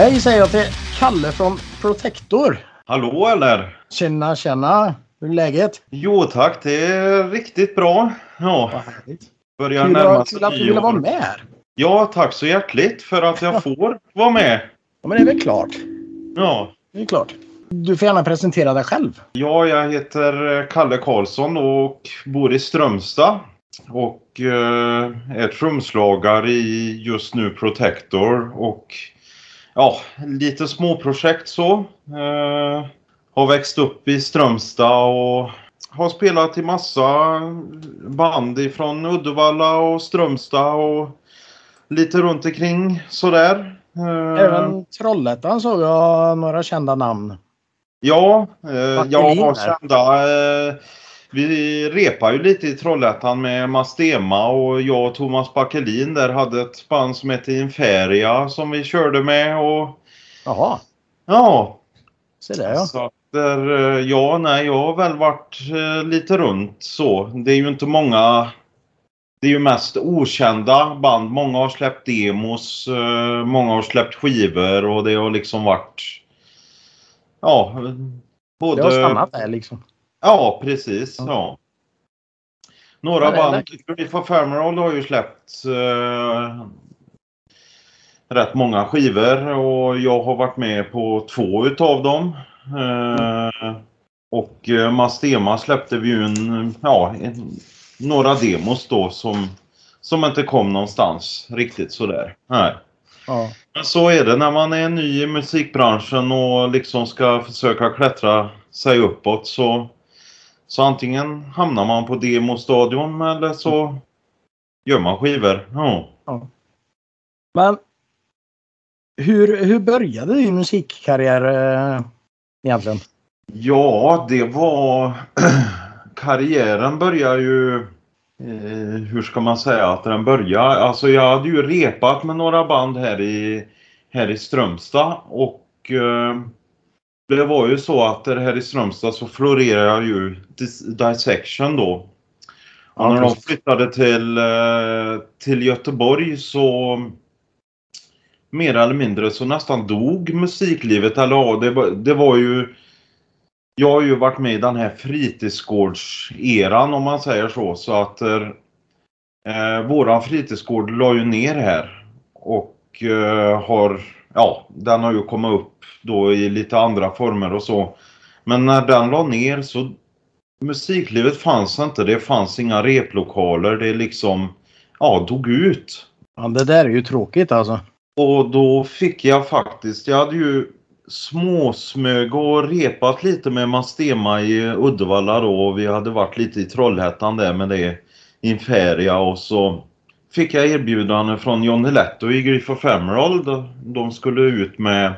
Hej säger jag till Kalle från Protector. Hallå eller? Tjena, tjena. Hur är läget? Jo tack, det är riktigt bra. Ja, börjar närma sig kul att du ville vara med här. Ja, tack så hjärtligt för att jag får vara med. Ja, men det är väl klart. Ja. Det är klart. Du får gärna presentera dig själv. ja, jag heter Kalle Karlsson och bor i Strömstad. Och eh, är trumslagare i just nu Protector och ja, lite småprojekt så. Eh, har växt upp i Strömstad och har spelat i massa band ifrån Uddevalla och Strömstad och lite runt omkring sådär. Eh, Även Trollhättan såg jag några kända namn. Ja, eh, jag har kända. Vi repar ju lite i Trollhättan med Mastema och jag och Thomas Bakelin där hade ett band som hette Inferia som vi körde med och Jaha, ja. se där ja. Så där, eh, ja, nej, jag har väl varit eh, lite runt så. Det är ju inte många. Det är ju mest okända band. Många har släppt demos, eh, många har släppt skivor och det har liksom varit. Ja, både. Det har stannat där liksom. Ja, precis. Ja. Ja. Några band. Griff of Emerald har ju släppt eh, rätt många skivor och jag har varit med på två utav dem. Eh, och eh, Mastema släppte vi ju en, ja, en, några demos då som, som inte kom någonstans riktigt sådär. Nej. Ja. Men så är det när man är ny i musikbranschen och liksom ska försöka klättra sig uppåt så, så antingen hamnar man på demostadion eller så gör man skivor. Ja. Men hur, hur började din musikkarriär eh, egentligen? Ja, det var... Karriären börjar ju... Eh, hur ska man säga att den börjar? Alltså jag hade ju repat med några band här i, här i Strömstad och eh, det var ju så att det här i Strömstad så florerar ju Dis- Dissection då. Och när de flyttade till, eh, till Göteborg så mer eller mindre så nästan dog musiklivet. Eller ja, det, var- det var ju... Jag har ju varit med i den här fritidsgårdseran om man säger så. Så att eh, våran fritidsgård la ju ner här. Och eh, har... Ja, den har ju kommit upp då i lite andra former och så. Men när den la ner så musiklivet fanns inte. Det fanns inga replokaler. Det liksom, ja, dog ut. Ja, det där är ju tråkigt alltså. Och då fick jag faktiskt, jag hade ju småsmög och repat lite med Mastema i Uddevalla då. Vi hade varit lite i Trollhättan där med det Inferia och så fick jag erbjudande från Johnny Letto i Griff of Emerald. De skulle ut med,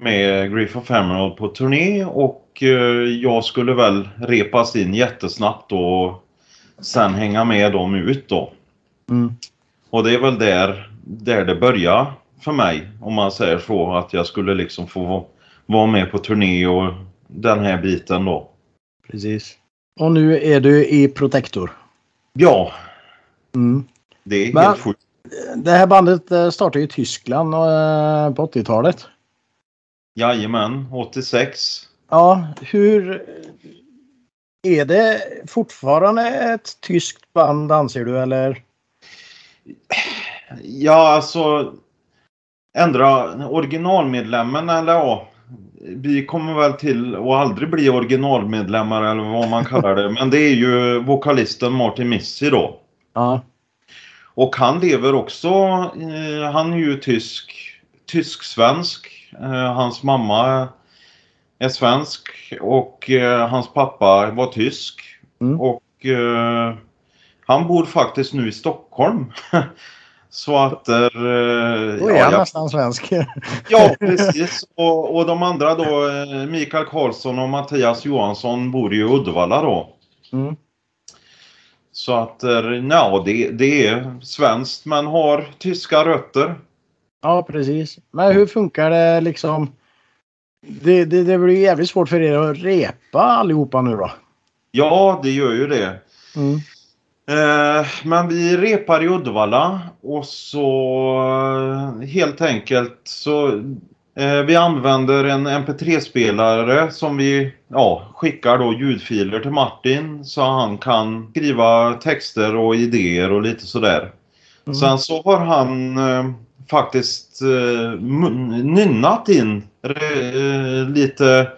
med Griff of Emerald på turné och eh, jag skulle väl repas in jättesnabbt och sen hänga med dem ut då. Mm. Och det är väl där, där det börjar för mig, om man säger så, att jag skulle liksom få vara med på turné och den här biten då. Precis. Och nu är du i Protector. Ja, Mm. Det är Men- helt sjukt. Det här bandet eh, startade i Tyskland eh, på 80-talet. Jajamän, 86. Ja, hur är det fortfarande ett tyskt band anser du eller? Ja, alltså ändra originalmedlemmen eller ja. Vi kommer väl till att aldrig bli originalmedlemmar eller vad man kallar det. Men det är ju vokalisten Martin Missy då. Ja, Och han lever också, eh, han är ju tysk, tysk-svensk. Eh, hans mamma är svensk och eh, hans pappa var tysk. Mm. Och han bor faktiskt nu i Stockholm. Så att... Eh, då är ja, han jag- nästan svensk. Ja, precis. Och, och de andra då, Mikael Karlsson och Mattias Johansson bor i Uddevalla då. Mm. Så att, eh, ja, det, det är svenskt men har tyska rötter. Ja, precis. Men hur funkar det liksom? Det, det, det blir jävligt svårt för er att repa allihopa nu då. Ja, det gör ju det. Mm. Eh, men vi repar i Uddevalla och så eh, helt enkelt så vi använder en MP3-spelare som vi ja, skickar då ljudfiler till Martin så han kan skriva texter och idéer och lite sådär. Mm. Sen så har han eh, faktiskt eh, nynnat in eh, lite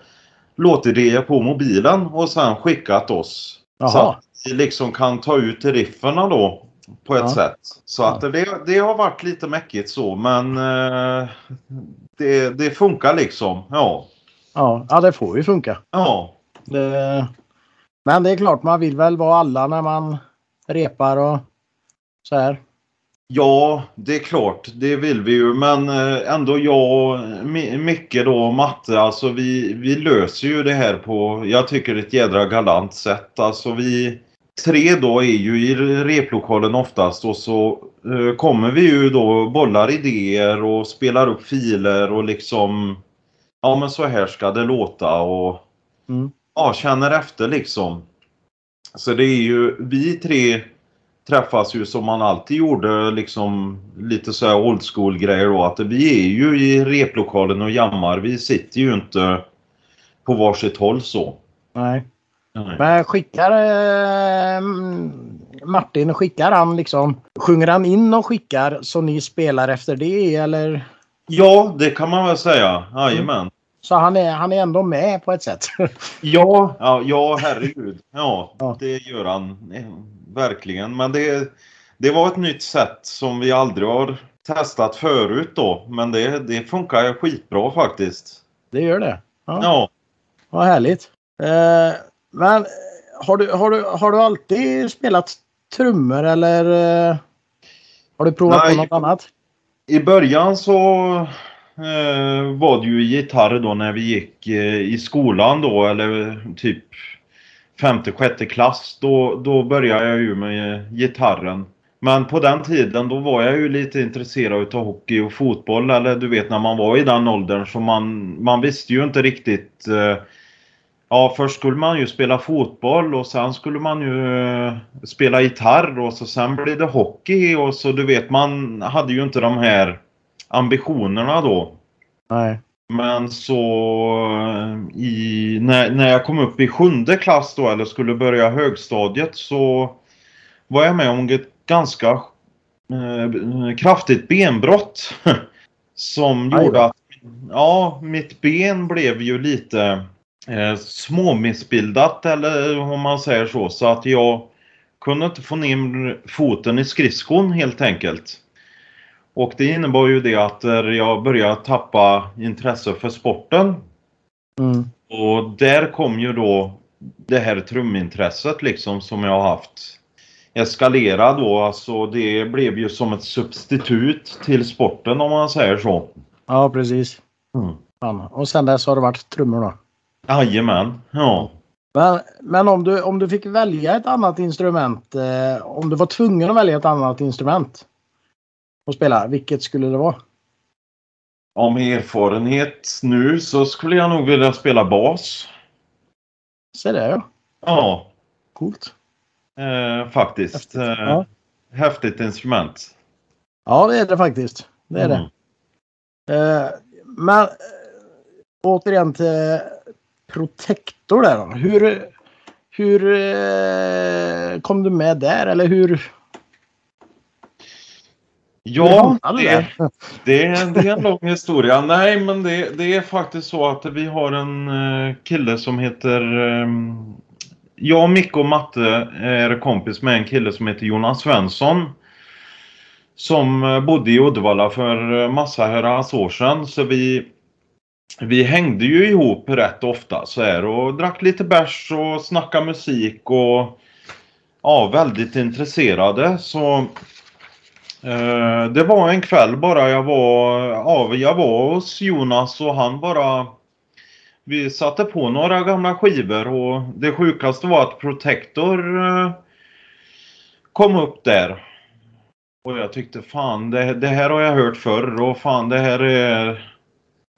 låtidéer på mobilen och sen skickat oss. Aha. Så att vi liksom kan ta ut rifferna då på ett ja. sätt. Så att det, det har varit lite mäckigt så men eh, det, det funkar liksom. Ja. ja. Ja, det får ju funka. Ja. Det, men det är klart man vill väl vara alla när man repar och så här. Ja, det är klart. Det vill vi ju. Men eh, ändå jag, Micke då, Matte, alltså vi, vi löser ju det här på, jag tycker ett jädra galant sätt. Alltså vi tre då är ju i replokalen oftast och så kommer vi ju då bollar idéer och spelar upp filer och liksom ja men så här ska det låta och mm. ja, känner efter liksom. Så det är ju vi tre träffas ju som man alltid gjorde liksom lite så här old school grejer då att vi är ju i replokalen och jammar. Vi sitter ju inte på varsitt håll så. Nej. Nej. Men skickar eh, Martin, skickar han liksom, sjunger han in och skickar så ni spelar efter det eller? Ja, det kan man väl säga. Jajamän. Mm. Så han är, han är ändå med på ett sätt? ja, ja, ja herregud. Ja, ja, det gör han verkligen. Men det, det var ett nytt sätt som vi aldrig har testat förut då. Men det, det funkar skitbra faktiskt. Det gör det? Ja. ja. Vad härligt. Eh, men har du, har, du, har du alltid spelat trummor eller eh, har du provat Nej, på något annat? I början så eh, var det ju gitarr då när vi gick eh, i skolan då eller typ femte, sjätte klass. Då, då började jag ju med gitarren. Men på den tiden då var jag ju lite intresserad av hockey och fotboll. Eller du vet när man var i den åldern så man, man visste ju inte riktigt eh, Ja, först skulle man ju spela fotboll och sen skulle man ju eh, spela gitarr och så sen blev det hockey och så du vet man hade ju inte de här ambitionerna då. Nej. Men så eh, i, när, när jag kom upp i sjunde klass då eller skulle börja högstadiet så var jag med om ett ganska eh, kraftigt benbrott. som gjorde att ja, mitt ben blev ju lite eh, småmissbildat eller om man säger så. Så att jag kunde inte få ner foten i skridskon helt enkelt. Och det innebar ju det att jag började tappa intresse för sporten. Mm. Och där kom ju då det här trumintresset liksom som jag har haft eskalera då. Alltså det blev ju som ett substitut till sporten om man säger så. Ja precis. Mm. Och sen dess har det varit trummor då? Jajamän, ja. Men, men om, du, om du fick välja ett annat instrument, eh, om du var tvungen att välja ett annat instrument att spela, vilket skulle det vara? Om erfarenhet nu så skulle jag nog vilja spela bas. Se det ja. Ja. Coolt. Eh, faktiskt. Häftigt. Eh, ja. häftigt instrument. Ja det är det faktiskt. Det är mm. det. Eh, men återigen till Protector där då. Hur, hur eh, kom du med där eller hur? Ja, det, det, det är en lång historia. Nej, men det, det, är faktiskt så att vi har en uh, kille som heter... Um, jag, Micke och Matte är kompis med en kille som heter Jonas Svensson. Som uh, bodde i Uddevalla för massa herrans år sedan. Så vi vi hängde ju ihop rätt ofta så här och drack lite bärs och snackade musik och ja, väldigt intresserade. Så eh, det var en kväll bara jag var, ja, jag var hos Jonas och han bara vi satte på några gamla skivor och det sjukaste var att Protector eh, kom upp där. Och jag tyckte fan det, det här har jag hört förr och fan det här är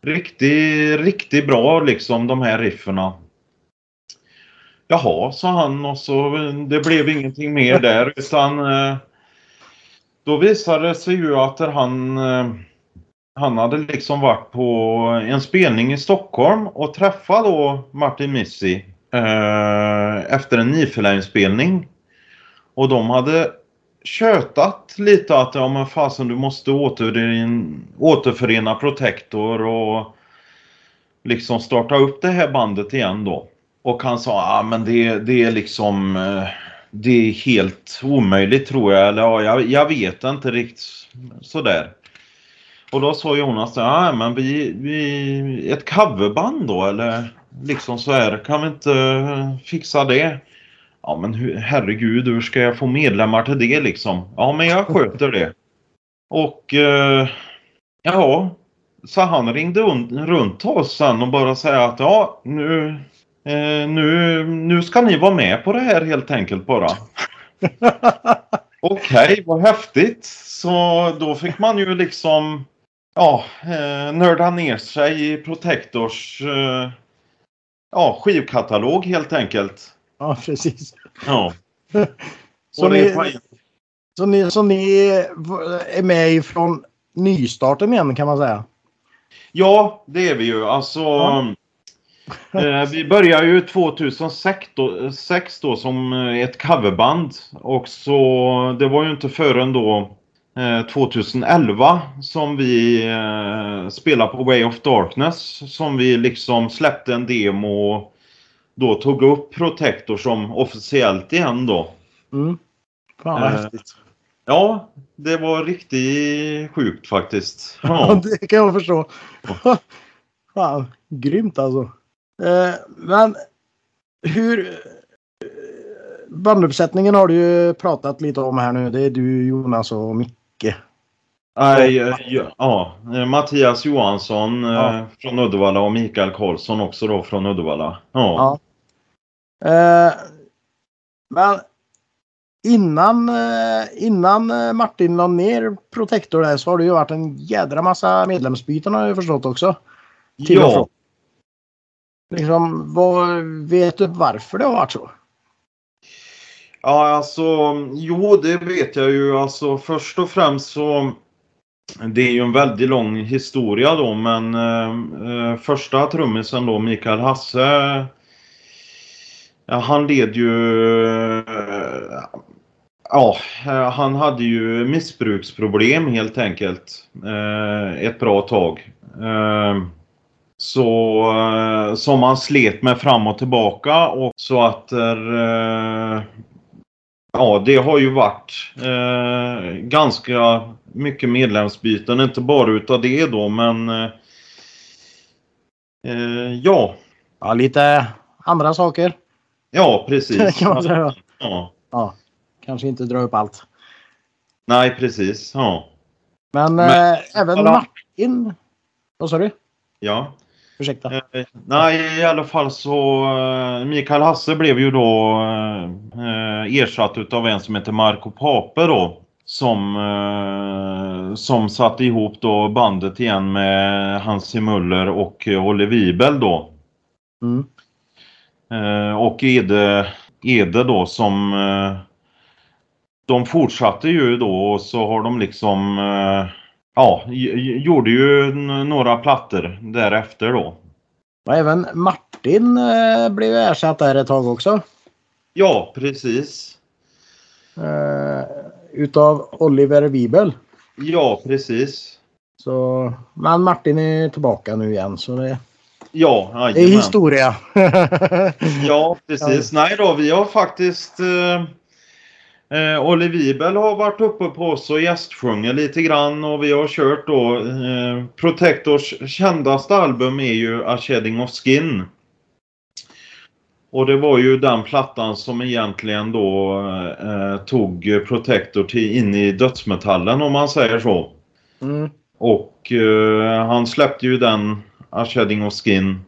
Riktigt, riktigt bra liksom de här rifferna. Jaha, sa han och så det blev ingenting mer där utan eh, då visade det sig ju att han eh, han hade liksom varit på en spelning i Stockholm och träffat då Martin Missy eh, efter en Nifelheim-spelning. Och de hade tjötat lite att ja men fasen du måste återförena, återförena Protector och liksom starta upp det här bandet igen då. Och han sa ja ah, men det, det är liksom eh, det är helt omöjligt tror jag. Eller ja, jag, jag vet inte riktigt sådär. Och då sa Jonas ja ah, men vi, vi ett coverband då eller liksom så här kan vi inte eh, fixa det? Ja men herregud hur ska jag få medlemmar till det liksom? Ja men jag sköter det. Och eh, ja, så han ringde runt oss sen och bara säga att ja nu, eh, nu, nu ska ni vara med på det här helt enkelt bara. Okej, okay, vad häftigt. Så då fick man ju liksom ja, eh, nörda ner sig i Protectors eh, ja, skivkatalog helt enkelt. Ja, precis. Ja. så, ni, så, ni, så ni är med ifrån nystarten igen kan man säga? Ja, det är vi ju. Alltså, ja. eh, vi började ju 2006 då, då som ett coverband. Och så, det var ju inte förrän då 2011 eh, som vi eh, spelade på Way of Darkness som vi liksom släppte en demo då tog upp Protector som officiellt igen då. Mm. Fan vad eh, häftigt. Ja, det var riktigt sjukt faktiskt. Ja, det kan jag förstå. Fan, grymt alltså. Eh, men hur... Banduppsättningen har du ju pratat lite om här nu. Det är du, Jonas och Micke Micke. Nej, ja, Mattias Johansson ja. Eh, från Uddevalla och Mikael Karlsson också då från Uddevalla. Ja. ja. Eh, men innan, eh, innan Martin la ner Protector där så har det ju varit en jädra massa medlemsbyten har jag förstått också. Till ja. Liksom, vad, vet du varför det har varit så? Ja, alltså, jo, det vet jag ju. Alltså, först och främst så det är ju en väldigt lång historia då, men eh, eh, första trummisen då, Mikael Hasse, ja, han led ju... Eh, ja, eh, han hade ju missbruksproblem helt enkelt. Eh, ett bra tag. Eh, så eh, som han slet med fram och tillbaka och så att eh, Ja, det har ju varit eh, ganska mycket medlemsbyten, inte bara utav det då, men eh, eh, ja. Ja, lite andra saker. Ja, precis. kan man säga. Ja. ja. Kanske inte dra upp allt. Nej, precis. Ja. Men, men eh, även alla... Martin. Vad sa du? Ja. Ursäkta. Eh, nej, i alla fall så eh, Mikael Hasse blev ju då eh, ersatt utav en som heter Marco Pape då. Som, eh, som satte ihop då bandet igen med Hansi Muller och Olle Wibel då. Mm. Eh, och Ede, Ede då som eh, de fortsatte ju då och så har de liksom Ja, gjorde ju några plattor därefter då. Och även Martin eh, blev ersatt där ett tag också. Ja, precis. Uh, utav Oliver Wibel. Ja, precis. Så, men Martin är tillbaka nu igen så det, ja, det är historia. ja, precis. Nej då, vi har faktiskt uh Eh, Olle Wibel har varit uppe på oss och gästsjungit lite grann och vi har kört då eh, Protectors kändaste album är ju A Shedding of Skin. Och det var ju den plattan som egentligen då eh, tog Protector till in i dödsmetallen om man säger så. Mm. Och eh, han släppte ju den A Shedding of Skin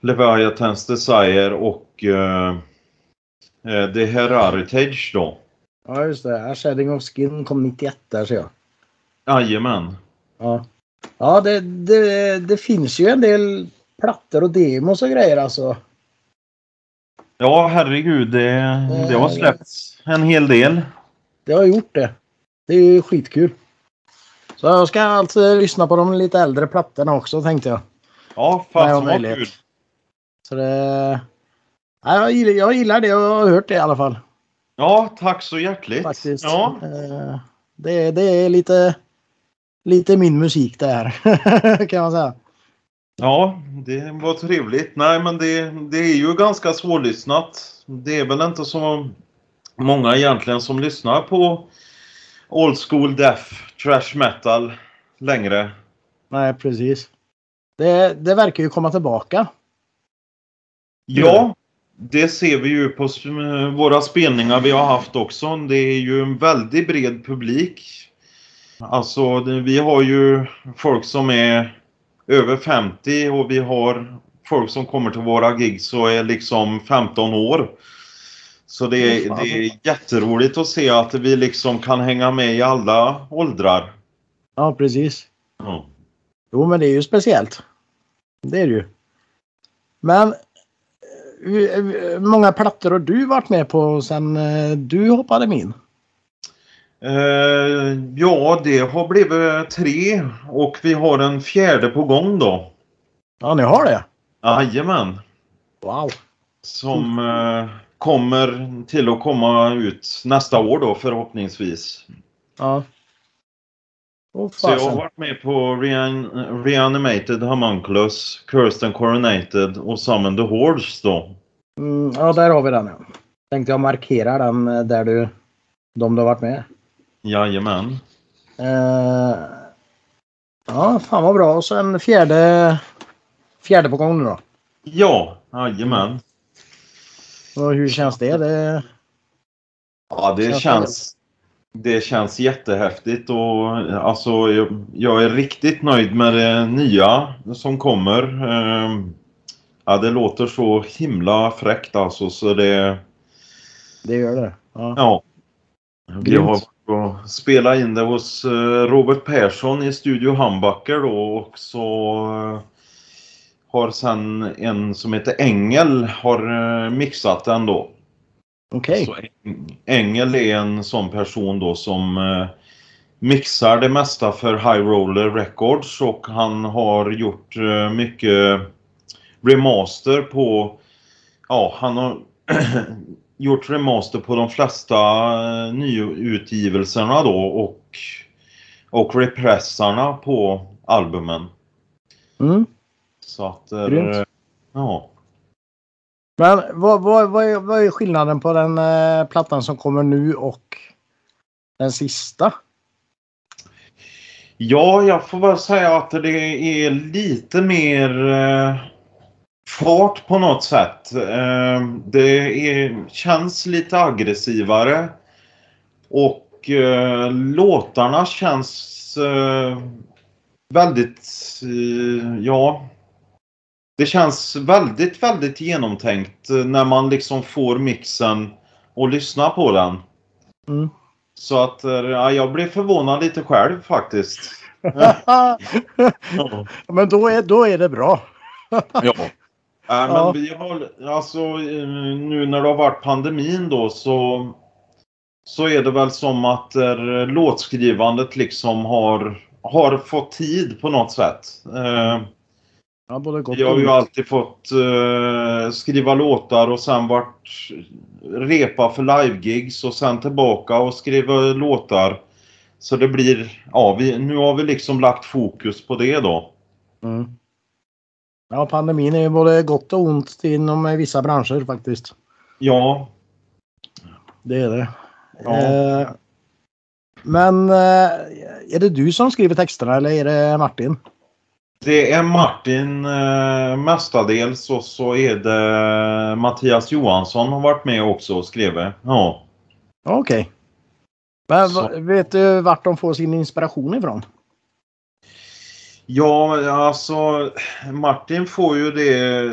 Leviathans Desire och eh, Eh, The Heritage då. Ja, just det. A Shedding of Skin kom 91 där ser jag. Jajamän. Ja. Ja, det, det, det finns ju en del plattor och demos och grejer alltså. Ja, herregud. Det, det har släppts en hel del. Det har gjort det. Det är ju skitkul. Så jag ska alltså lyssna på de lite äldre plattorna också tänkte jag. Ja, fasen vad kul. Så det... Ja, jag, gillar, jag gillar det. Jag har hört det i alla fall. Ja, tack så hjärtligt. Faktiskt. Ja, Eh, Det, det är lite, lite min musik det här. kan man säga. ja, det var trevligt. Nej, men det, det är ju ganska svårlyssnat. Det är väl inte så många egentligen som lyssnar på old school death, trash metal längre. Nej, precis. Det, det verkar ju komma tillbaka. Ja, det ser vi ju på våra spelningar vi har haft också. Det är ju en väldigt bred publik. Alltså, vi har ju folk som är över 50 och vi har folk som kommer till våra gigs och är liksom 15 år. Så det, är- det är jätteroligt att se att vi liksom kan hänga med i alla åldrar. Ja, precis. Ja. Jo, men det är ju speciellt. Det är det ju. Men hur många plattor har du varit med på sen eh, du hoppade min? Eh, ja, det har blivit tre och vi har en fjärde på gång då. Ja, ni har det? Jajamän. Wow. Som eh, kommer till att komma ut nästa år då förhoppningsvis. Ja. Åh, Så jag har varit med på Rean Reanimated Homunculus, Kirsten Coronated och Summon the Hordes då. Mm, ja, där har vi den. Ja. Tänkte jag markera den eh, där du, de du har varit med. Jajamän. Eh, ja, fan vad bra. Och så en fjärde, fjärde på gång nu då. Ja, jajamän. Och hur känns det? det Ja, det känns, det känns jättehäftigt och alltså jag, jag är riktigt nöjd med det nya som kommer. Ehm, Ja, det låter så himla fräckt alltså så det... det gör det. Ja. Ja. Vi har spelat in det hos eh, Robert Persson i Studio Humbucker då och så eh, har sen en som heter Engel har eh, mixat den då. Okej. Eng- Engel är en sån person då som eh, mixar det mesta för High Roller Records och han har gjort eh, mycket remaster på, ja han har gjort remaster på de flesta eh, nyutgivelserna då och, och repressarna på albumen. Mm. Så att, eh, ja. Men vad, vad, vad, är, vad är skillnaden på den eh, plattan som kommer nu och den sista? Ja, jag får väl säga att det är lite mer eh, fart på något sätt. Eh, det är, känns lite aggressivare. Och eh, låtarna känns eh, väldigt, eh, ja. Det känns väldigt, väldigt genomtänkt eh, när man liksom får mixen och lyssnar på den. Mm. Så att eh, ja, jag blev förvånad lite själv faktiskt. Ja. Men då är, då är det bra. ja. Äh, men Ja. vi har, alltså eh, nu när det har varit pandemin då så så är det väl som att eh, låtskrivandet liksom har, har fått tid på något sätt. Eh, Ja, både gott jag har ju alltid fått eh, skriva låtar och sen varit repa för livegigs och sen tillbaka och skriva låtar. Så det blir, ja vi, nu har vi liksom lagt fokus på det då. Mm. Ja, pandemin är ju både gott och ont inom vissa branscher faktiskt. Ja, Det är det. Ja. Eh, men eh, är det du som skriver texterna eller är det Martin? Det är Martin eh, mestadels och så är det Mattias Johansson har varit med också och skrivit. Ja. Okej. Men Så. va- vet du vart de får sin inspiration ifrån? Ja, alltså Martin får ju det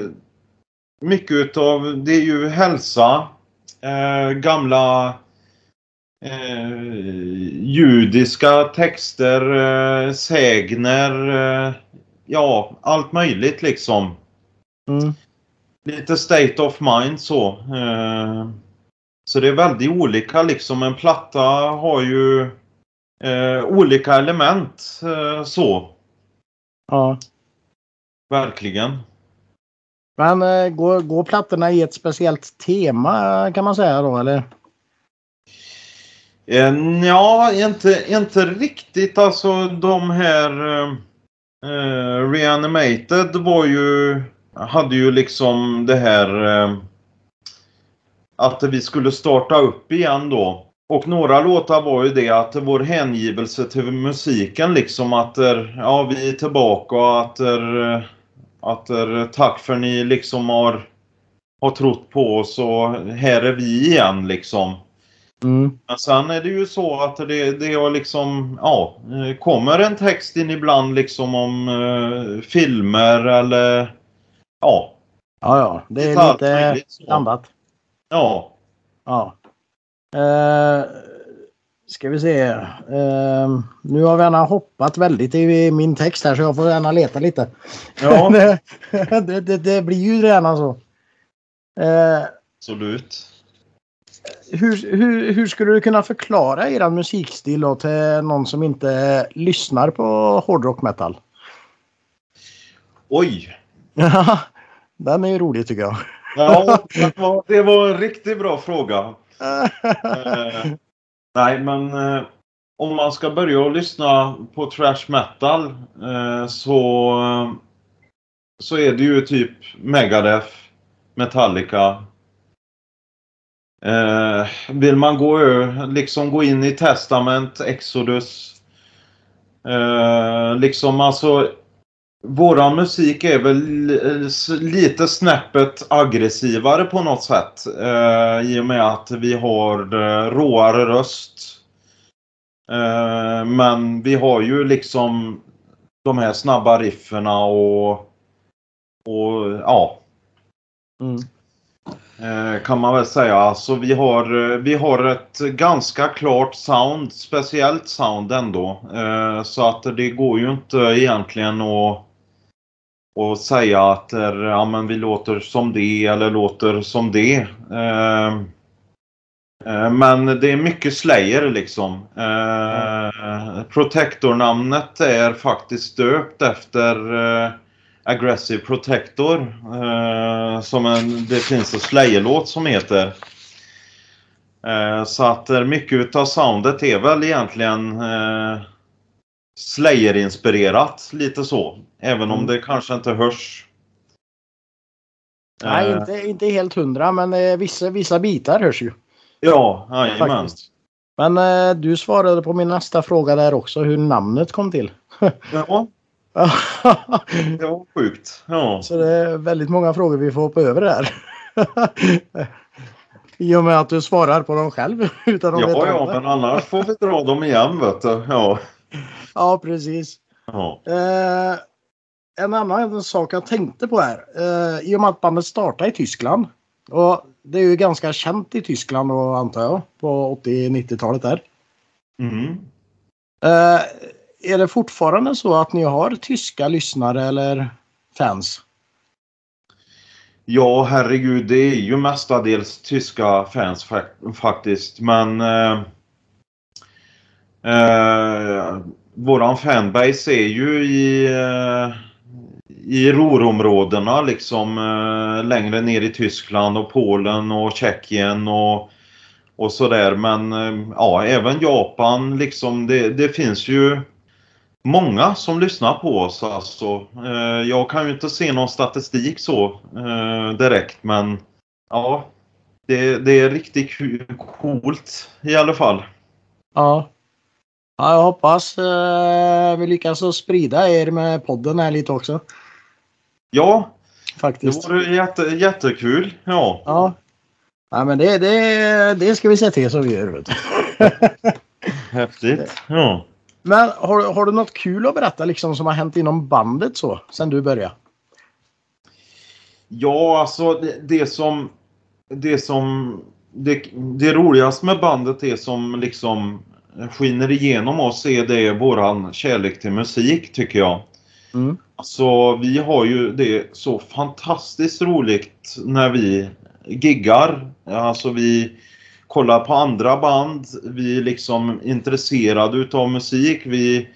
mycket utav, det är ju hälsa, eh, gamla eh, judiska texter, eh, sägner, eh, ja allt möjligt liksom. Mm. Lite state of mind så. Eh, så det är väldigt olika liksom. En platta har ju eh, olika element eh, så. Ja. Verkligen. Men eh, går, går plattorna i ett speciellt tema kan man säga då eller? Eh, ja, inte, inte riktigt. Alltså de här eh, Reanimated var ju, hade ju liksom det här eh, att vi skulle starta upp igen då. Och några låtar var ju det att vår hängivelse till musiken liksom att er, ja vi är tillbaka och att er, att er, tack för ni liksom har, har trott på oss och här är vi igen liksom. Mm. Men sen är det ju så att det, det är liksom, ja, kommer en text in ibland liksom om uh, filmer eller ja. Ja, ja, det är Lite möjligt blandat. Ja. Ja. Eh, ska vi se. Eh, nu har vi gärna hoppat väldigt i min text här så jag får gärna leta lite. Ja, det, det, det, det blir ju gärna så. Eh, absolut. Hur, hur, hur skulle du kunna förklara er musikstil då till någon som inte lyssnar på hårdrock metal? Oj! Ja, Den är ju rolig tycker jag. Ja, det var, det var en riktigt bra fråga. Eh, nej, men eh, om man ska börja att lyssna på trash metal eh, så, så är det ju typ Megadeth, Metallica. Eh, vill man gå, liksom gå in i Testament, Exodus. Eh, liksom alltså Våran musik är väl lite snäppet aggressivare på något sätt. Eh, I och med att vi har eh, råare röst. Eh, men vi har ju liksom de här snabba rifferna och, och ja, Mm eh, kan man väl säga. Alltså vi har, eh, vi har ett ganska klart sound, speciellt sound ändå. Eh, så att det går ju inte egentligen att och säga att ja, men vi låter som det eller låter som det. Men det är mycket Slayer liksom. Protector-namnet är faktiskt döpt efter Aggressive Protector. Eh, som en, det finns en Slayer-låt som heter. Eh, så att eh, mycket utav soundet är väl egentligen Slayer-inspirerat, lite så. Även om Mm. det kanske inte hörs. Nej, inte, inte helt hundra men vissa, vissa bitar hörs ju. Ja, jajamän. Men du svarade på min nästa fråga där också hur namnet kom till. Ja, det var sjukt. Ja. Så det är väldigt många frågor vi får hoppa över där. I och med att du svarar på dem själv utan att Ja, veta ja, men annars får vi dra dem igen, vet du. Ja. Ja, precis. ja. Eh, en annan sak jag tänkte på här. Eh, I och med att bandet startade i Tyskland. Och det är ju ganska känt i Tyskland då, antar jag. På 80-90-talet där. Mm. Eh, är det fortfarande så att ni har tyska lyssnare eller fans? Ja, herregud, det är ju mestadels tyska fans faktiskt, men eh, eh, våran fanbase är ju i, eh, i Ruhrområdena liksom eh, längre ner i Tyskland och Polen och Tjeckien och, och sådär. Men eh, ja, även Japan liksom, det, det finns ju många som lyssnar på oss. Alltså. Eh, jag kan ju inte se någon statistik så eh, direkt men ja, det, det är riktigt coolt i alla fall. Ja. ja jag hoppas eh, vi lyckas sprida er med podden här lite också. Ja, det Faktiskt. vore jätte, jättekul. Ja. Ja. ja men det, det, det ska vi se till så vi gör. Vet du. Häftigt. Ja. Men har, har du något kul att berätta liksom som har hänt inom bandet så sen du började? Ja, alltså det, det som... Det som... Det, det roligaste med bandet är som liksom skiner igenom oss är det våran kärlek till musik tycker jag. Mm. Alltså vi har ju det så fantastiskt roligt när vi giggar. Alltså vi kollar på andra band. Vi är liksom intresserade utav musik. Vi,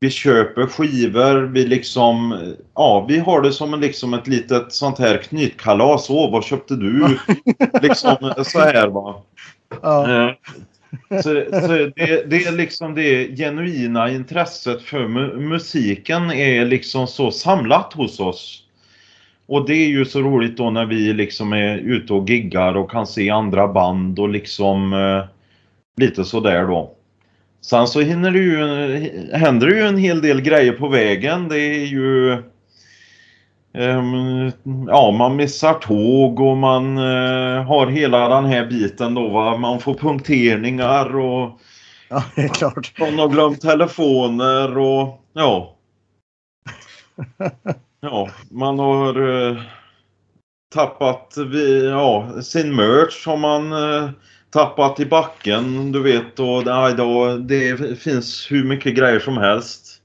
vi köper skivor. Vi liksom, ja, vi har det som en, liksom ett litet sånt här knytkalas. Åh, vad köpte du? liksom så här va. Ja. Eh, Så, så det, det är liksom det genuina intresset för mu musiken är liksom så samlat hos oss. Och det är ju så roligt då när vi liksom är ute och giggar och kan se andra band och liksom eh, lite sådär då. Sen så hinner det ju, händer det ju en hel del grejer på vägen. Det är ju Ehm, ja, man missar tåg och man eh, har hela den här biten då va. Man får punkteringar och ja, det är klart. någon har glömt telefoner och ja. Ja, man har eh, tappat vi, ja, sin merch har man eh, tappat i backen, du vet. Och nej, då, det finns hur mycket grejer som helst.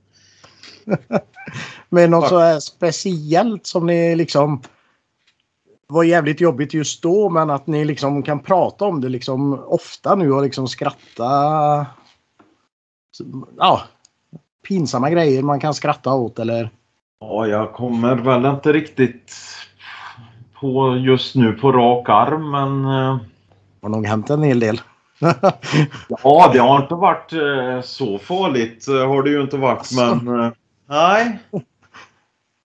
Men något så här speciellt som ni liksom var jävligt jobbigt just då men att ni liksom kan prata om det liksom ofta nu och liksom skratta. Ja, pinsamma grejer man kan skratta åt eller Ja, jag kommer väl inte riktigt på just nu på rak arm, men eh, har nog hänt en hel del. ja, det har inte varit eh, så farligt eh, har det ju inte varit, Asså. men nej.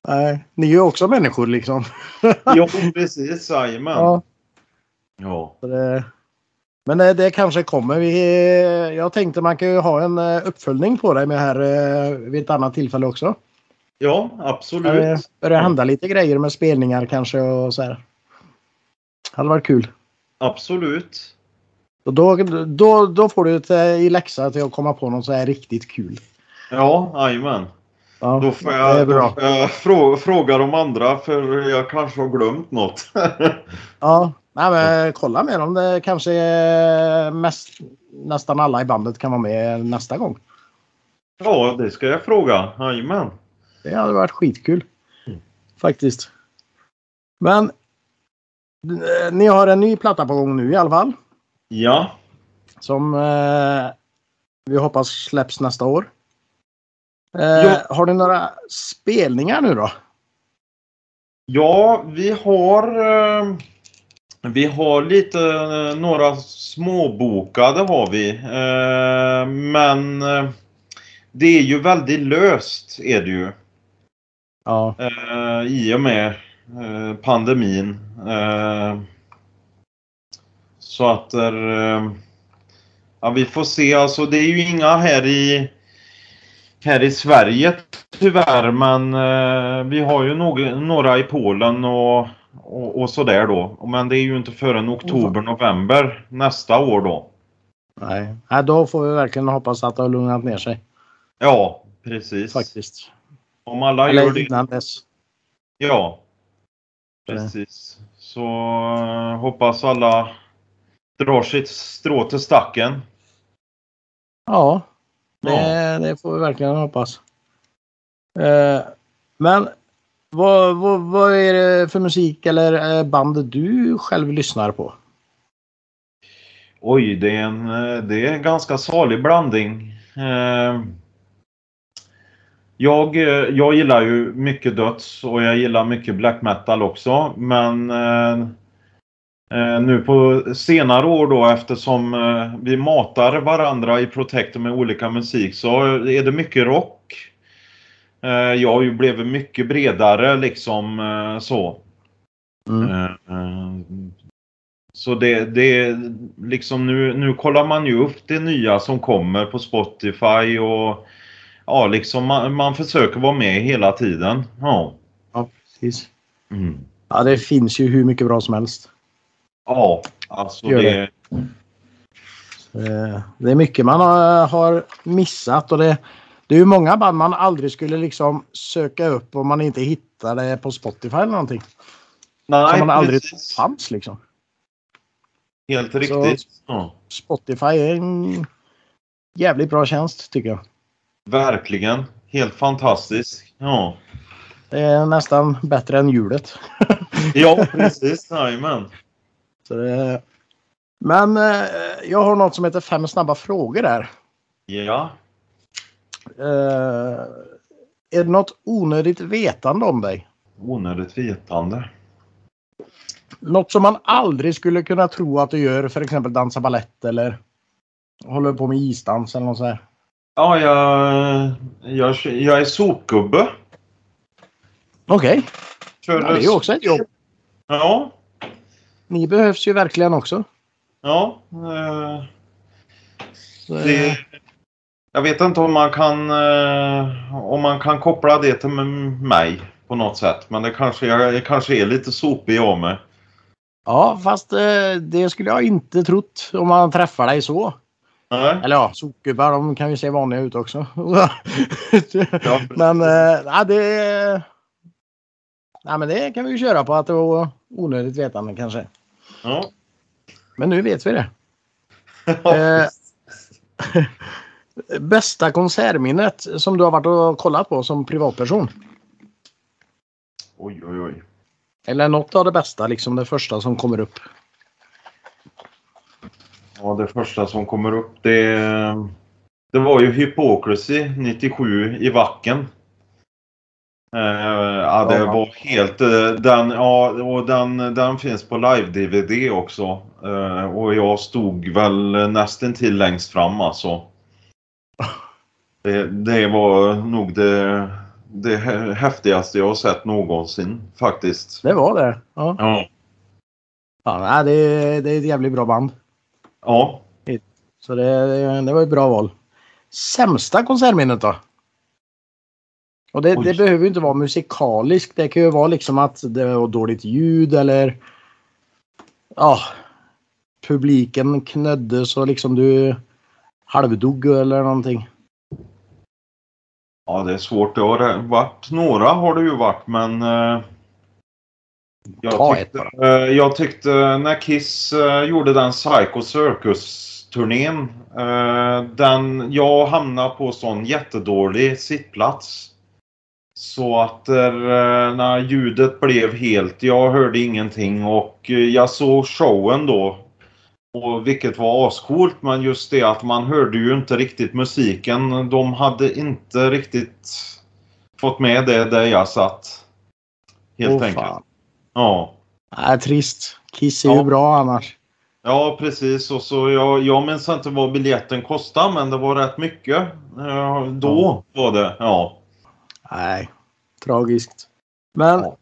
Nej, ni är ju också människor liksom. Jo, precis, jajamän. Ja, Ja. det, men det, kanske kommer. Vi, jag tänkte man kan ju ha en uppföljning på det med här vid ett annat tillfälle också. Ja, Det absolut. börjar hända lite grejer med spelningar kanske och så här. Det hade varit kul. Absolut. Och då, då, då får du ett eh, i läxa till att komma på något så här riktigt kul. Ja, jajamän. Ja, Då får det är jag, då bra. får jag frå, fråga de andra för jag kanske har glömt något. Ja, nej, men kolla med dem. Det kanske mest, nästan alla i bandet kan vara med nästa gång. ja, det ska jag fråga. Jajamän. Det hade varit skitkul. Mm. Faktiskt. Men eh, ni har en ny platta på gång nu i alla fall. Ja. Som eh, vi hoppas släpps nästa år. Eh, Ja. Har du några spelningar nu då? Ja, vi har eh, vi har lite eh, några småbokade har vi. Eh, men det är ju väldigt löst är det ju. Ja. Eh, I och med eh, pandemin. Eh, så att eh, ja, vi får se. Alltså det är ju inga här i här i Sverige tyvärr men eh, vi har ju nog, några i Polen och, och, och sådär då. Men det är ju inte förrän oktober, november nästa år då. Nej. Nej, då får vi verkligen hoppas att det har lugnat ner sig. Ja, precis. Faktiskt. Om alla gör Eller det. innan dess. Ja. Precis. Så eh, hoppas alla drar sitt strå till stacken. Ja, det, det får vi verkligen hoppas. Eh, men vad, vad, vad är det för musik eller eh, band du själv lyssnar på? Oj, det är en, det är en ganska salig blandning. Jag, eh, jag gillar ju mycket döds och jag gillar mycket black metal också. Men eh, eh, nu på senare år då eftersom eh, vi matar varandra i Protector med olika musik så är det mycket rock. Eh, Jag har ju blivit mycket bredare liksom eh, så. Mm. Eh, Så det, det liksom nu, nu kollar man ju upp det nya som kommer på Spotify och ja, liksom man, man försöker vara med hela tiden. Ja. Ja, precis. Mm. Ja, det finns ju hur mycket bra som helst. Ja, alltså Gör det. Eh, Det är mycket man har, har missat och det, det är ju många band man aldrig skulle liksom söka upp om man inte hittar det på Spotify eller någonting. Nej, som man aldrig precis. fanns liksom. Helt riktigt. Ja, Spotify är en jävligt bra tjänst tycker jag. Verkligen. Helt fantastisk. Ja, Det är nästan bättre än hjulet. ja precis. Jajamän. Det, Men eh, jag har något som heter fem snabba frågor där. Ja. Eh, är det något onödigt vetande om dig? Onödigt vetande. Något som man aldrig skulle kunna tro att du gör, för exempel dansa ballett eller håller på med isdans eller något sånt här. Ja, jag, jag, jag är sopgubbe. Okej, Kör- ja, det är ju också ett jobb. Ja. Ni behövs ju verkligen också. Ja. eh, Det, jag vet inte om man kan eh, om man kan koppla det till mig på något sätt. Men det kanske, jag, jag kanske är lite sopig av mig. Ja, fast eh, det skulle jag inte trott om man träffar dig så. Nej. Eller ja, sopgubbar de kan ju se vanliga ut också. Ja, men ja, det... Nej, men det kan vi ju köra på att det var onödigt vetande kanske. Ja. Men nu vet vi det. Eh, bästa konsertminnet som du har varit och kollat på som privatperson? Oj, oj, oj. Eller något av det bästa, liksom det första som kommer upp. Ja, det första som kommer upp det, det var ju Hypocrisy 97 i Vacken. Eh, ja, det var helt... eh, Den, ja, och den, den finns på live-DVD också. Eh, och jag stod väl nästan till längst fram alltså. Det, det var nog det, det hä- häftigaste jag har sett någonsin faktiskt. Det var det. Ja. Ja. Ja, det, det är ett jävligt bra band. Ja. Så det, det, var ett bra val. Sämsta konsertminnet då? Och det, det behöver ju inte vara musikaliskt. Det kan ju vara liksom att det var dåligt ljud eller ja, publiken knödde så liksom du halvdog eller någonting. Ja, det är svårt. Det har varit några har det ju varit, men... eh, jag, tyckte, eh, jag tyckte när Kiss eh, gjorde den Psycho Circus-turnén. eh, den, jag hamnade på sån jättedålig sittplats. Så att när ljudet blev helt, jag hörde ingenting och jag såg showen då. Och vilket var ascoolt men just det att man hörde ju inte riktigt musiken. De hade inte riktigt fått med det där jag satt. Helt Åh, enkelt. fan. Ja. Nej, trist. Kiss är Ja. ju bra annars. Ja precis och så jag, jag minns inte vad biljetten kostade men det var rätt mycket. Eh, Då var det. Ja. Nej, tragiskt. Men Ja.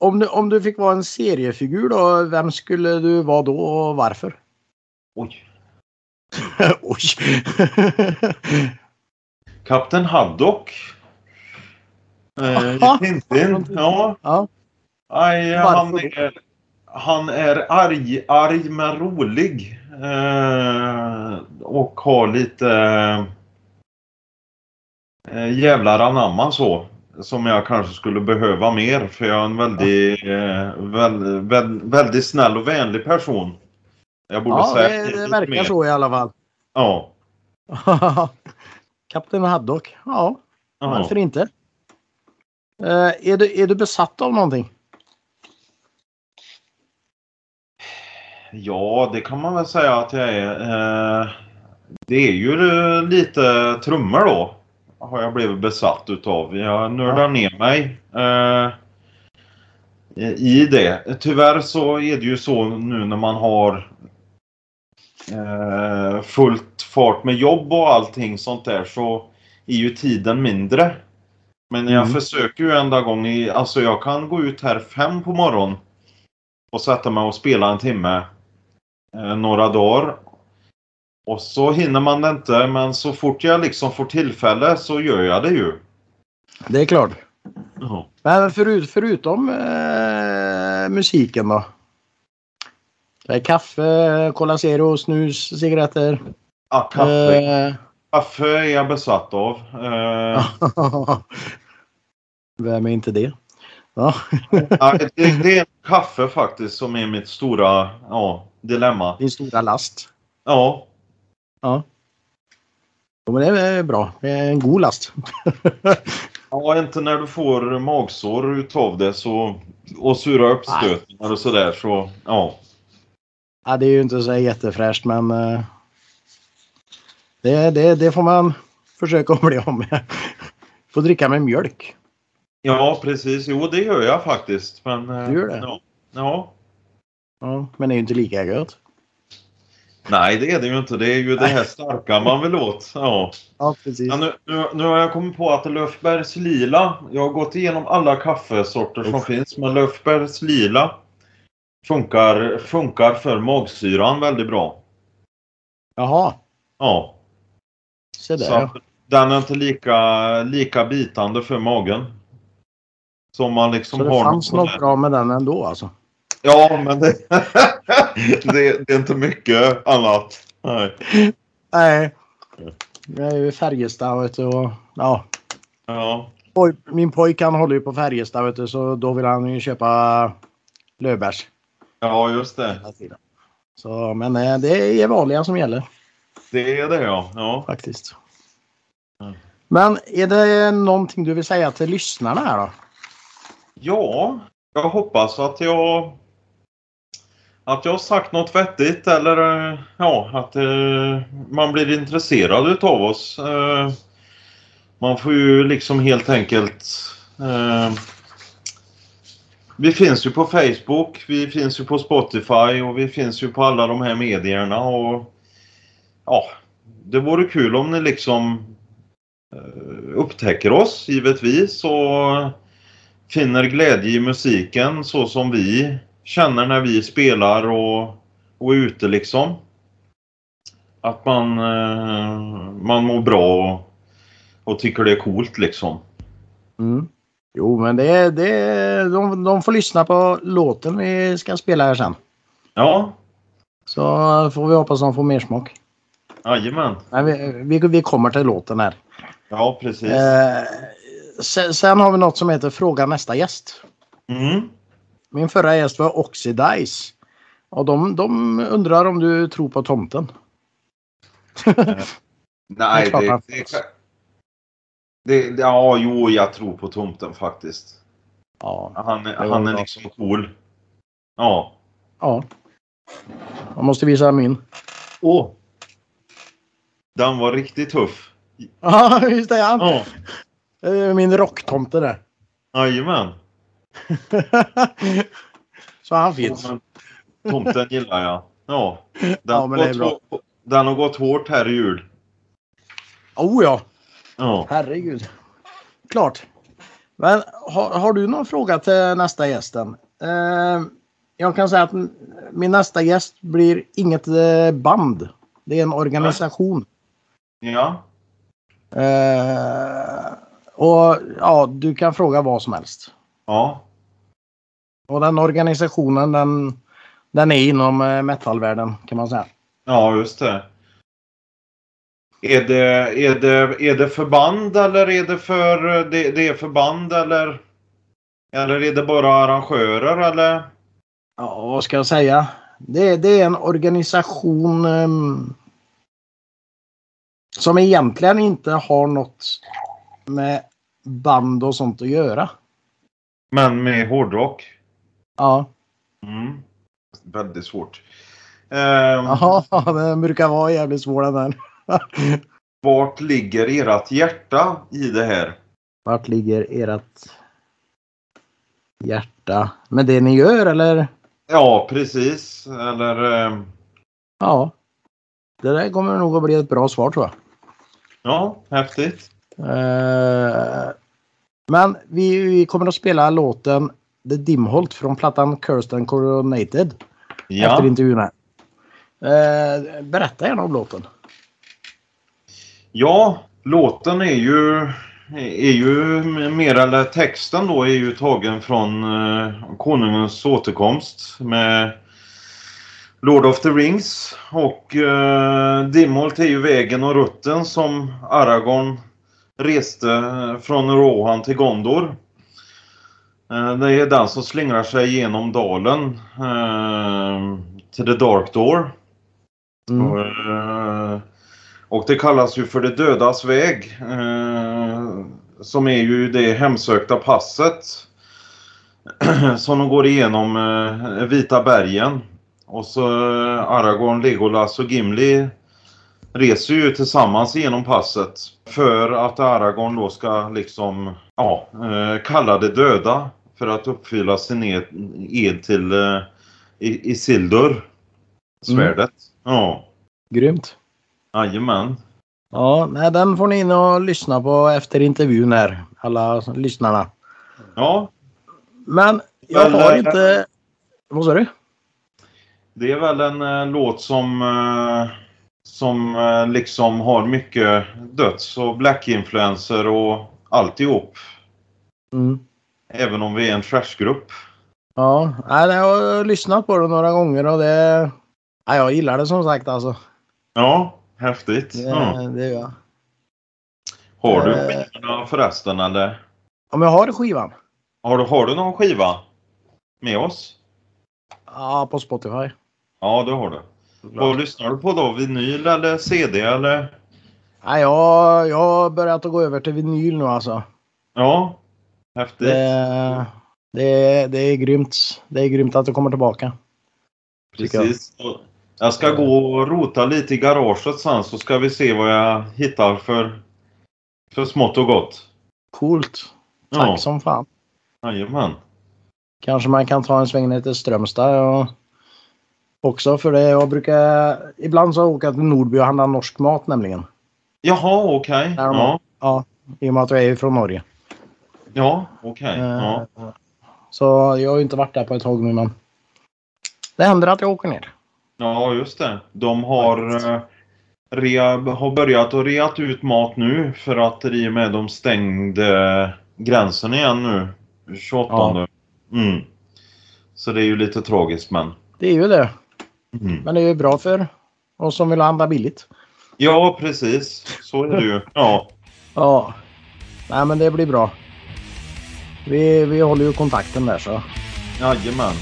om, du, om du fick vara en seriefigur då, vem skulle du vara då och varför? Oj. Oj! Kapten Haddock. Eh. Tintin. Ja. ja. Varför han, är, han är arg, arg men rolig. Eh, och har lite eh, jävlar anamma så. Som jag kanske skulle behöva mer för jag är en väldigt, eh, väl, väl, väldigt snäll och vänlig person. Jag borde Ja, säga det, det verkar mer. så i alla fall. Ja. Kapten Haddock. Ja, ja. varför inte? Eh, är, du, är du besatt av någonting? Ja, det kan man väl säga att jag är. Eh, det är ju lite trummor då. Har jag blivit besatt utav. Jag nördar ner mig eh, i det. Tyvärr så är det ju så nu när man har eh, fullt fart med jobb och allting sånt där så är ju tiden mindre. Men jag Mm. försöker ju enda gång i, alltså jag kan gå ut här fem på morgonen och sätta mig och spela en timme några dagar. Och så hinner man det inte men så fort jag liksom får tillfälle så gör jag det ju. Det är klart. Ja. Men förut, förutom eh, musiken då? Kaffe, Cola Zero, snus, cigaretter. Ah, kaffe. Eh, kaffe är jag besatt av. Eh, Vem är inte det? Ja. nej, det, det är kaffe faktiskt som är mitt stora ja, dilemma. Din stora last. Ja, Ja. Jo, men det är bra. Det är en god last. ja, inte när du får magsår utav det så, och sura uppstötningar och sådär så ja. Ja, det är ju inte så jättefräscht men eh, det, det, det får man försöka att bli av med. Får dricka med mjölk. Ja, precis. Jo, det gör jag faktiskt. Men, eh, Du gör det? Ja. ja. Ja, men det är ju inte lika gött. Nej, det är det ju inte. Det är ju det här starka man vill åt. Ja. Ja, precis. Ja, nu, nu, nu har jag kommit på att Löfbergs Lila, jag har gått igenom alla kaffesorter som Uff. finns, men Löfbergs Lila funkar, funkar för magsyran väldigt bra. Jaha, Ja, se där så den är inte lika, lika bitande för magen. Som man liksom Så det har fanns något något bra med den ändå alltså. Ja, men det, det, det är inte mycket annat. Nej. Nej. Jag är ju i Färjestad vet du, och ja. Ja, min pojk han håller ju på Färjestad vet du, så då vill han ju köpa lövbärs. ja, just det. Så, men eh, det är vanliga som gäller Det är det ja. ja. faktiskt. Men är det någonting du vill säga till lyssnarna här då? Ja, jag hoppas att jag att jag har sagt något vettigt eller eh, ja, att eh, man blir intresserad utav oss. Eh, man får ju liksom helt enkelt eh, Vi finns ju på Facebook, vi finns ju på Spotify och vi finns ju på alla de här medierna och ja, det vore kul om ni liksom eh, upptäcker oss givetvis och finner glädje i musiken så som vi känner när vi spelar och, och är ute liksom. Att man, eh, man mår bra och, och tycker det är coolt liksom. Mm. Jo, men det, det, de, de får lyssna på låten vi ska spela här sen. Ja, Så får vi hoppas de får mer smak. jajamän. Vi, vi, vi kommer till låten här. Ja, precis. Eh, sen, sen har vi något som heter Fråga nästa gäst. Mm. Min förra gäst var Oxidize. Och de, de undrar om du tror på tomten. Nej, det, det, det, det... Ja, jo, jag tror på tomten faktiskt. Ja. Han, han är bra. liksom cool. Ja. ja. Jag måste visa min. Åh! Den var riktigt tuff. Ja, just det. Han. Ja, Min rocktomte där. jajamän. Så han finns. Men Tomten gillar jag. Ja. Den, Ja, men det är bra. hå- den har gått hårt här i jul. Oh ja, Ja. herregud. Klart. Men har, har du någon fråga till nästa gästen? Eh, jag kan säga att min nästa gäst blir inget eh, band. Det är en organisation. Ja. Eh, och ja, du kan fråga vad som helst. Ja. Och den organisationen den, den är inom eh, metalvärlden kan man säga. Ja, just det. Är det, är det, är det förband eller är det för... Det, det är förband eller... Eller är det bara arrangörer eller? Ja, vad ska jag säga? Det, det är en organisation ehm, som egentligen inte har något med band och sånt att göra. Men med hårdrock? Ja, Mm. Väldigt svårt. Ehm, Jaha, den brukar vara jävligt svår den där. vart ligger ert hjärta i det här? Vart ligger ert hjärta med det ni gör eller? Ja, precis. Eller... ehm, Ja, det där kommer nog att bli ett bra svar tror jag. ja, häftigt. Eh, men vi, vi kommer att spela låten The Dimholt från plattan Cursed and Coronated Ja. efter intervjun här. Eh, berätta gärna om låten. Ja, låten är ju, är ju mer eller texten då är ju tagen från eh, Konungens återkomst med Lord of the Rings och eh, Dimholt är ju vägen och rutten som Aragorn reste från Rohan till Gondor. Eh, det är den som slingrar sig genom dalen eh, till The Dark Door. Mm. Och, eh, och det kallas ju för det dödas väg. Som är ju det hemsökta passet. Som de går igenom Vita bergen. Och så Aragorn, Legolas och Gimli reser ju tillsammans genom passet. För att Aragorn då ska liksom, ja, eh, kalla det döda. För att uppfylla sin ed, till eh, Isildur. Svärdet. Ja. Grymt. Jajamän. Ja, nej, den får ni in och lyssna på efter intervjun här. Alla lyssnarna. Ja. Men jag har eh, inte... Vad sa du? Det är väl en eh, låt som, eh, som eh, liksom har mycket döds och black-influencer och alltihop. Mm. Även om vi är en trashgrupp. Ja, jag har lyssnat på det några gånger och det... Ja, jag gillar det som sagt alltså. Ja, häftigt. Det, Ja. det gör jag. Har du Eh. skivorna förresten eller? Om jag har skivan? Har du, har du någon skiva med oss? Ja, på Spotify. Ja, det har du. Vad lyssnar du på då? Vinyl eller CD eller? Nej, jag, jag har börjat att gå över till vinyl nu alltså. Ja, häftigt. Det, det, det är grymt. Det är grymt att det kommer tillbaka. jag. Precis. Och Jag ska gå och rota lite i garaget sen så ska vi se vad jag hittar för, för smått och gott. Coolt. Tack Ja. som fan. Jajamän. Kanske man kan ta en sväng ner till Strömstad och också för det. Jag brukar ibland så åka till Nordby och handla norsk mat nämligen. Jaha, okej. De Ja, Ja, i och med att jag är från Norge. ja okej. Ja. Eh, Så jag har ju inte varit där på ett tag nu men det händer att jag åker ner. ja, just det. De har, eh, rea, har börjat att reat ut mat nu för att i och med de stängde gränsen igen nu. 28. Ja. Mm. Så det är ju lite tragiskt men. Det är ju det. Mm. Men det är ju bra för oss som vill handla billigt. Ja, precis. Så är det ju. Ja. Ja. Nej men det blir bra. Vi, vi håller ju kontakten där så. Jajamän.